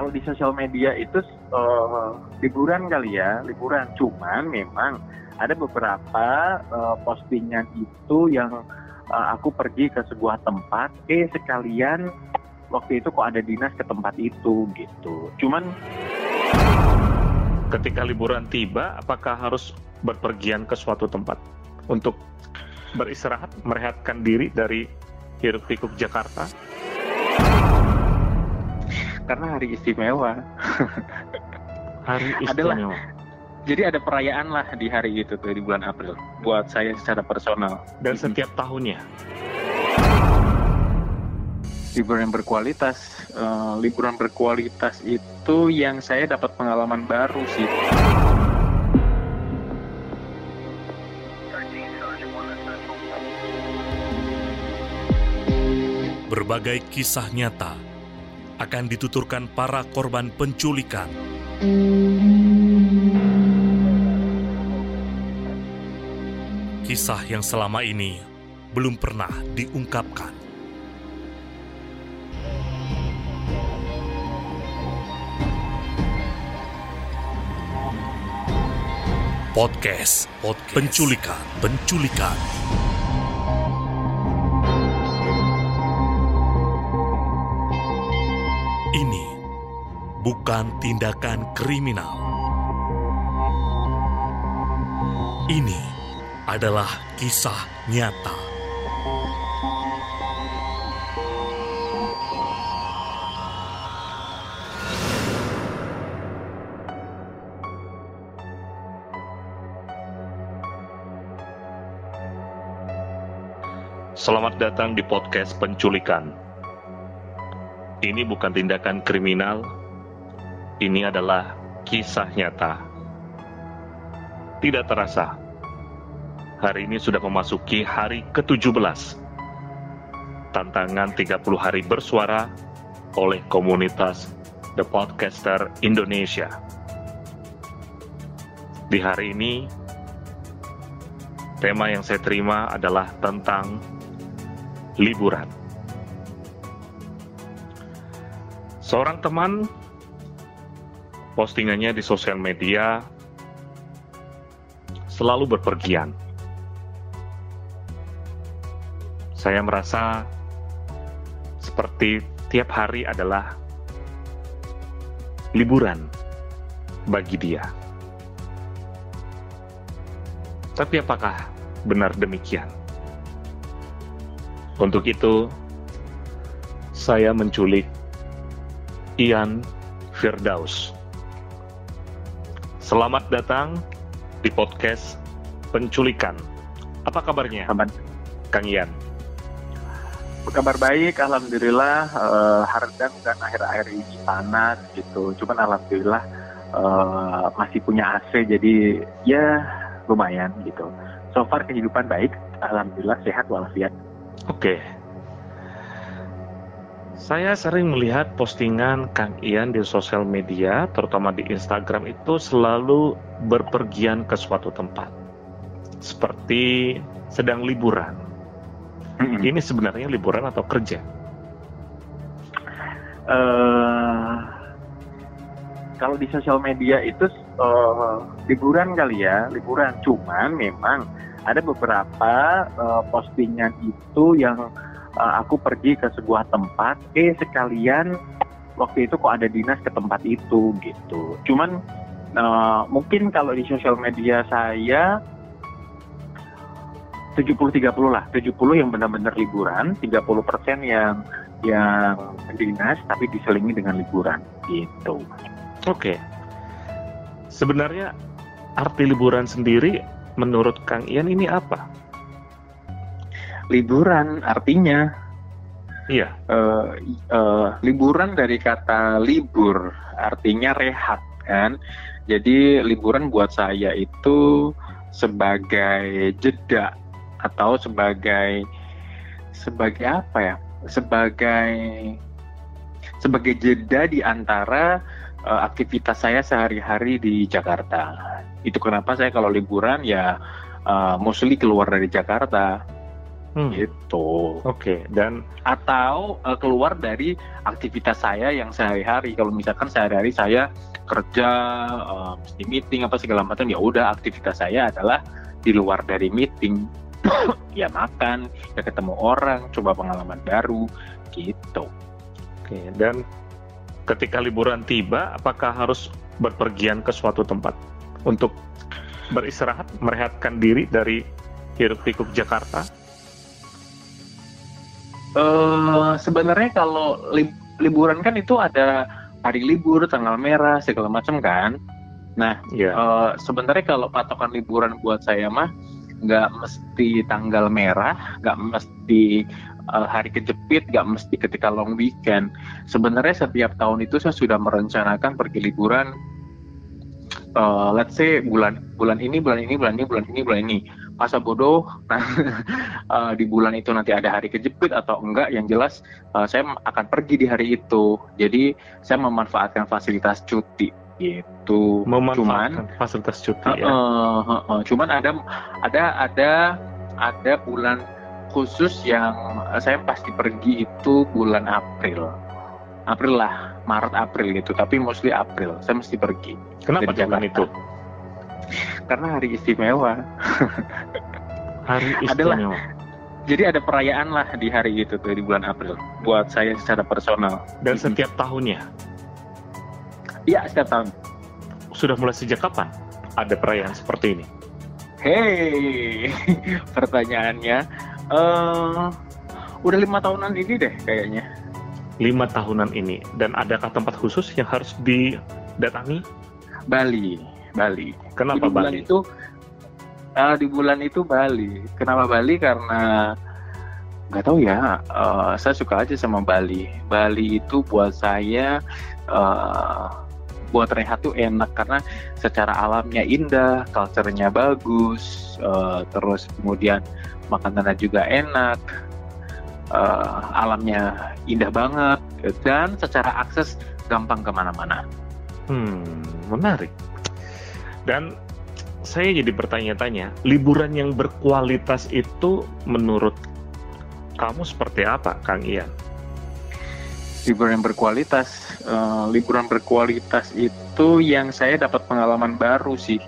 kalau di sosial media itu uh, liburan kali ya, liburan. Cuman memang ada beberapa uh, postingan itu yang uh, aku pergi ke sebuah tempat, eh sekalian waktu itu kok ada dinas ke tempat itu gitu. Cuman ketika liburan tiba, apakah harus berpergian ke suatu tempat untuk beristirahat, merehatkan diri dari hiruk pikuk Jakarta? Karena hari istimewa. hari istimewa. Adalah, jadi ada perayaan lah di hari itu tuh di bulan April buat saya secara personal. Dan setiap tahunnya. Liburan berkualitas, uh, liburan berkualitas itu yang saya dapat pengalaman baru sih. Berbagai kisah nyata akan dituturkan para korban penculikan. Kisah yang selama ini belum pernah diungkapkan. Podcast, Podcast Penculikan, Penculikan. Bukan tindakan kriminal. Ini adalah kisah nyata. Selamat datang di podcast penculikan. Ini bukan tindakan kriminal, ini adalah kisah nyata. Tidak terasa, hari ini sudah memasuki hari ke-17. Tantangan 30 hari bersuara oleh komunitas The Podcaster Indonesia. Di hari ini, tema yang saya terima adalah tentang liburan. Seorang teman postingannya di sosial media selalu berpergian. Saya merasa seperti tiap hari adalah liburan bagi dia. Tapi apakah benar demikian? Untuk itu, saya menculik Ian Firdaus Selamat datang di podcast penculikan. Apa kabarnya? Kabar. Kang Ian. Kabar baik, alhamdulillah. Uh, Hardang dan akhir-akhir ini panas gitu. Cuman alhamdulillah uh, masih punya AC, jadi ya lumayan gitu. So far kehidupan baik, alhamdulillah sehat walafiat. Oke, okay. Saya sering melihat postingan Kang Ian di sosial media, terutama di Instagram itu selalu berpergian ke suatu tempat. Seperti sedang liburan. Mm-hmm. Ini sebenarnya liburan atau kerja? Uh, kalau di sosial media itu uh, liburan kali ya, liburan. Cuman memang ada beberapa uh, postingan itu yang uh, aku pergi ke sebuah tempat, eh sekalian waktu itu kok ada dinas ke tempat itu gitu. Cuman uh, mungkin kalau di sosial media saya 70-30 lah, 70 yang benar-benar liburan, 30% yang yang dinas tapi diselingi dengan liburan gitu. Oke. Sebenarnya arti liburan sendiri menurut Kang Ian ini apa? Liburan artinya iya. uh, uh, liburan dari kata libur artinya rehat kan? Jadi liburan buat saya itu sebagai jeda atau sebagai sebagai apa ya? Sebagai sebagai jeda di antara uh, aktivitas saya sehari-hari di Jakarta. Itu kenapa saya kalau liburan ya uh, mostly keluar dari Jakarta Hmm. gitu. Oke, dan atau eh, keluar dari aktivitas saya yang sehari-hari. Kalau misalkan sehari-hari saya kerja eh, mesti meeting apa segala macam ya udah aktivitas saya adalah di luar dari meeting. Ya makan ya ketemu orang coba pengalaman baru. Gitu. Oke, dan ketika liburan tiba, apakah harus berpergian ke suatu tempat untuk beristirahat, merehatkan diri dari hiruk pikuk Jakarta? Eh sebenarnya kalau li- liburan kan itu ada hari libur tanggal merah segala macam kan nah Ya. Eh, sebenarnya kalau patokan liburan buat saya mah nggak mesti tanggal merah, nggak mesti eh, hari kejepit, nggak mesti ketika long weekend. Sebenarnya setiap tahun itu saya sudah merencanakan pergi liburan. eh, let's say bulan bulan ini, bulan ini, bulan ini, bulan ini, bulan ini. Masa bodoh, nah eh, di bulan itu nanti ada hari kejepit atau enggak? Yang jelas eh, saya akan pergi di hari itu. Jadi saya memanfaatkan fasilitas cuti gitu. Cuman Memanfaatkan fasilitas cuti ya. Heeh, heeh. Cuman ada ada ada ada bulan khusus yang eh, saya pasti pergi itu bulan April. April lah, Maret April gitu. Tapi mostly April. Saya mesti pergi Kenapa bulan itu? Karena hari istimewa. Hari Adalah- istimewa. Jadi ada perayaan lah di hari itu tuh di bulan April. Buat saya secara personal. Dan setiap tahunnya Iya setiap tahun. sudah mulai sejak kapan ada perayaan seperti ini? Hey, pertanyaannya, eh udah lima tahunan ini deh kayaknya. Lima tahunan ini dan adakah tempat khusus yang harus didatangi? Bali, Bali. Kenapa bulan Bali? itu eh, di bulan itu Bali. Kenapa Bali? Karena nggak tahu ya. eh, saya suka aja sama Bali. Bali itu buat saya eh, buat rehat tuh enak karena secara alamnya indah, culture-nya bagus, eh, terus kemudian makanannya juga enak, eh, alamnya indah banget, dan secara akses gampang ke mana-mana. Hmm, menarik. Dan saya jadi bertanya-tanya, liburan yang berkualitas itu menurut kamu seperti apa, Kang Ian? liburan yang berkualitas eh, liburan berkualitas itu yang saya dapat pengalaman baru sih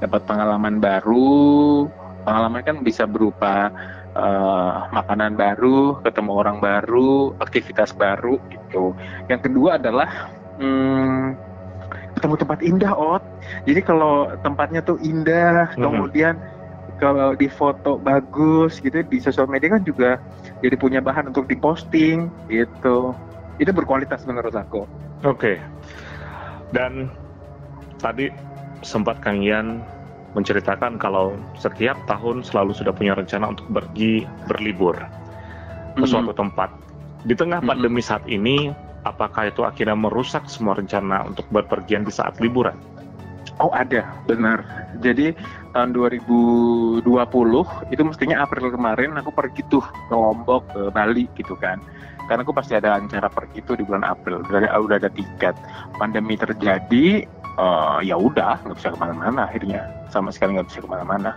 dapat pengalaman baru pengalaman kan bisa berupa eh, makanan baru ketemu orang baru aktivitas baru gitu yang kedua adalah hmm, ketemu tempat indah ot jadi kalau tempatnya tuh indah Mhm. kemudian kalau di foto bagus gitu di sosial media kan juga jadi punya bahan untuk diposting gitu itu berkualitas menurut aku. Oke. Dan tadi sempat Kang Ian menceritakan kalau setiap tahun selalu sudah punya rencana untuk pergi berlibur ke suatu tempat. Di tengah Mhm. pandemi saat ini, apakah itu akhirnya merusak semua rencana untuk berpergian di saat liburan? Oh ada, benar. Jadi tahun 2020 itu mestinya April kemarin aku pergi tuh ke Lombok, ke Bali gitu kan. Karena aku pasti ada acara pergi tuh di bulan April. Udah ada, udah ada tiket. Pandemi terjadi, eh, ya udah nggak bisa ke mana-mana akhirnya. Sama sekali nggak bisa ke mana-mana.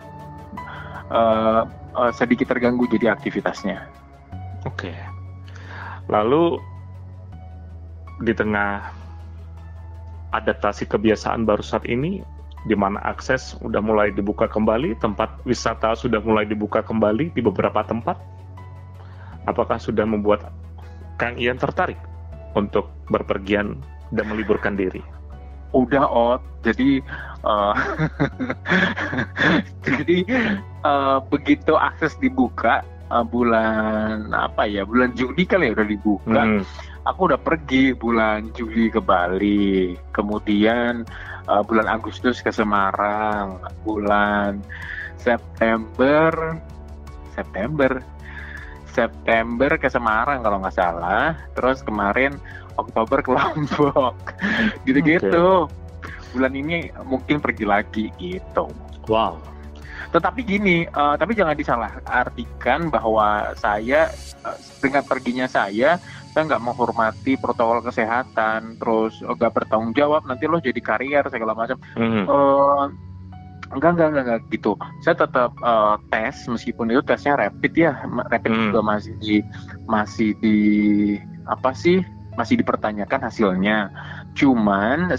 Eh, eh, sedikit terganggu jadi aktivitasnya. Oke. Lalu di tengah adaptasi kebiasaan baru saat ini, di mana akses sudah mulai dibuka kembali, tempat wisata sudah mulai dibuka kembali di beberapa tempat. Apakah sudah membuat Kang Ian tertarik untuk berpergian dan meliburkan diri? udah ot jadi eh, jadi eh, begitu akses dibuka eh, bulan apa ya bulan Juni kali ya udah dibuka Hmm, aku udah pergi bulan Juli ke Bali. Kemudian eh, bulan Agustus ke Semarang. Bulan September September September ke Semarang kalau nggak salah. Terus kemarin Oktober ke Lombok. Gitu-gitu. Bulan ini mungkin pergi lagi gitu. Wow. tetapi gini eh, tapi jangan disalah artikan bahwa saya eh, dengan perginya saya saya nggak menghormati protokol kesehatan terus nggak bertanggung jawab nanti lo jadi karier segala macam Hmm, Eh, Enggak, enggak, enggak, enggak gitu. Saya tetap uh, tes meskipun itu tesnya rapid ya, rapid hmm. juga masih di masih di apa sih? Masih dipertanyakan hasilnya. Cuman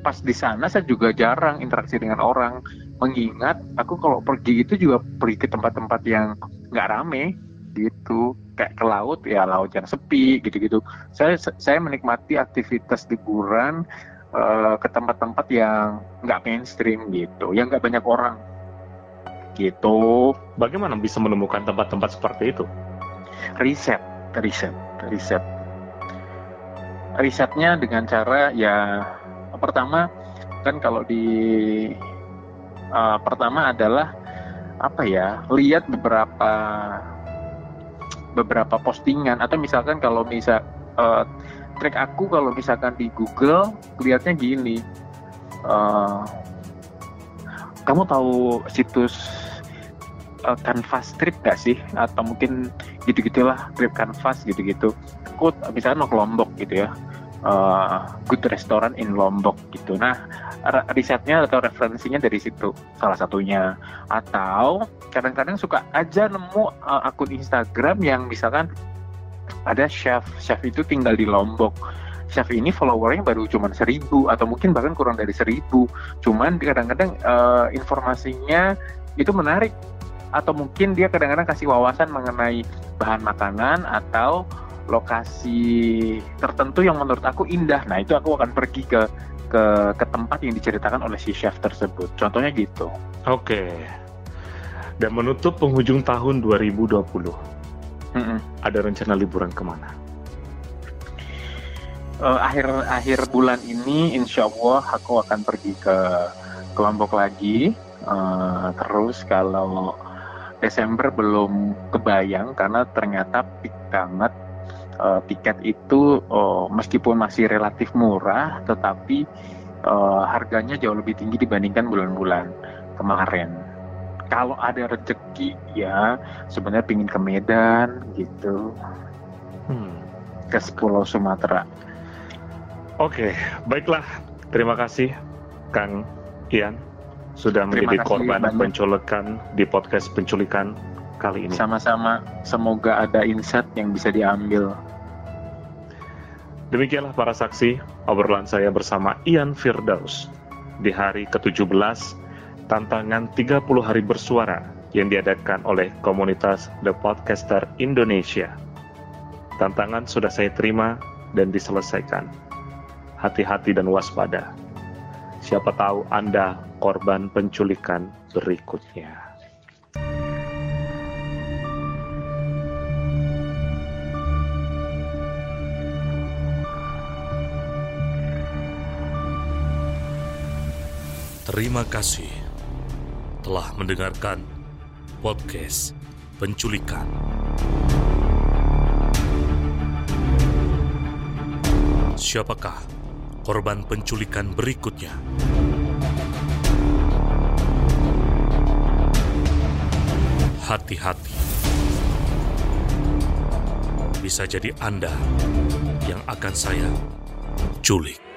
pas di sana saya juga jarang interaksi dengan orang. Mengingat aku kalau pergi itu juga pergi ke tempat-tempat yang nggak rame gitu kayak ke laut ya laut yang sepi gitu-gitu saya saya menikmati aktivitas liburan uh, ke tempat-tempat yang nggak mainstream gitu, yang nggak banyak orang gitu. Bagaimana bisa menemukan tempat-tempat seperti itu? Riset, riset, riset. Risetnya dengan cara ya pertama kan kalau di uh, pertama adalah apa ya lihat beberapa beberapa postingan. Atau misalkan kalau misal uh, trik aku kalau misalkan di Google lihatnya gini. Uh, kamu tahu situs uh, Canvas Trip gak sih? Atau mungkin gitu gitulah trip Canvas gitu-gitu. Aku misalnya mau ke Lombok gitu ya uh, good restaurant in Lombok gitu. Nah risetnya atau referensinya dari situ salah satunya. Atau kadang-kadang suka aja nemu uh, akun Instagram yang misalkan ada chef chef itu tinggal di Lombok. Chef ini followernya baru cuma seribu atau mungkin bahkan kurang dari seribu. Cuman kadang-kadang uh, informasinya itu menarik. Atau mungkin dia kadang-kadang kasih wawasan mengenai bahan makanan atau lokasi tertentu yang menurut aku indah nah itu aku akan pergi ke ke ke tempat yang diceritakan oleh si chef tersebut contohnya gitu oke dan menutup penghujung tahun 2020 Mm-mm. Ada rencana liburan ke mana? Uh, akhir akhir bulan ini, insya Allah aku akan pergi ke kelompok lagi. Uh, terus kalau Desember belum kebayang karena ternyata pik banget uh, tiket itu uh, meskipun masih relatif murah, tetapi uh, harganya jauh lebih tinggi dibandingkan bulan-bulan kemarin. Kalau ada rezeki ya sebenarnya pingin ke Medan gitu. Hmm. ke Pulau Sumatera. Oke baiklah. Terima kasih Kang Ian sudah menjadi korban banyak. penculikan di podcast penculikan kali ini. Sama-sama. Semoga ada insight yang bisa diambil Demikianlah para saksi obrolan saya bersama Ian Firdaus di hari ke-17 tantangan 30 hari bersuara yang diadakan oleh komunitas The Podcaster Indonesia. Tantangan sudah saya terima dan diselesaikan. Hati-hati dan waspada. Siapa tahu Anda korban penculikan berikutnya. Terima kasih telah mendengarkan podcast penculikan. Siapakah korban penculikan berikutnya? Hati-hati. Bisa jadi Anda yang akan saya culik.